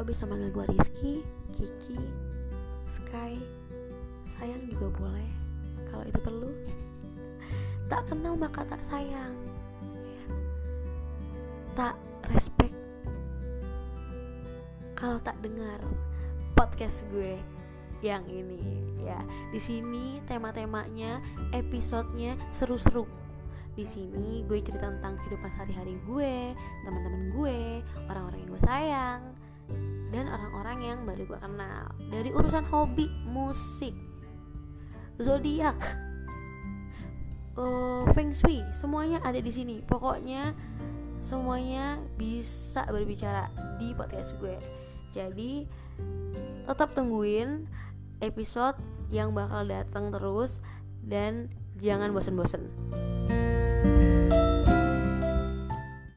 Lo bisa manggil gue Rizky, Kiki, Sky, sayang juga boleh kalau itu perlu. Tak kenal maka tak sayang, ya. tak respect kalau tak dengar podcast gue yang ini ya. Di sini tema-temanya episodenya seru-seru. Di sini gue cerita tentang kehidupan sehari-hari gue teman-teman gue orang-orang yang gue sayang dan orang-orang yang baru gue kenal. Dari urusan hobi musik zodiak uh, feng shui semuanya ada di sini. Pokoknya semuanya bisa berbicara di podcast gue. Jadi tetap tungguin episode yang bakal datang terus dan jangan bosen-bosen.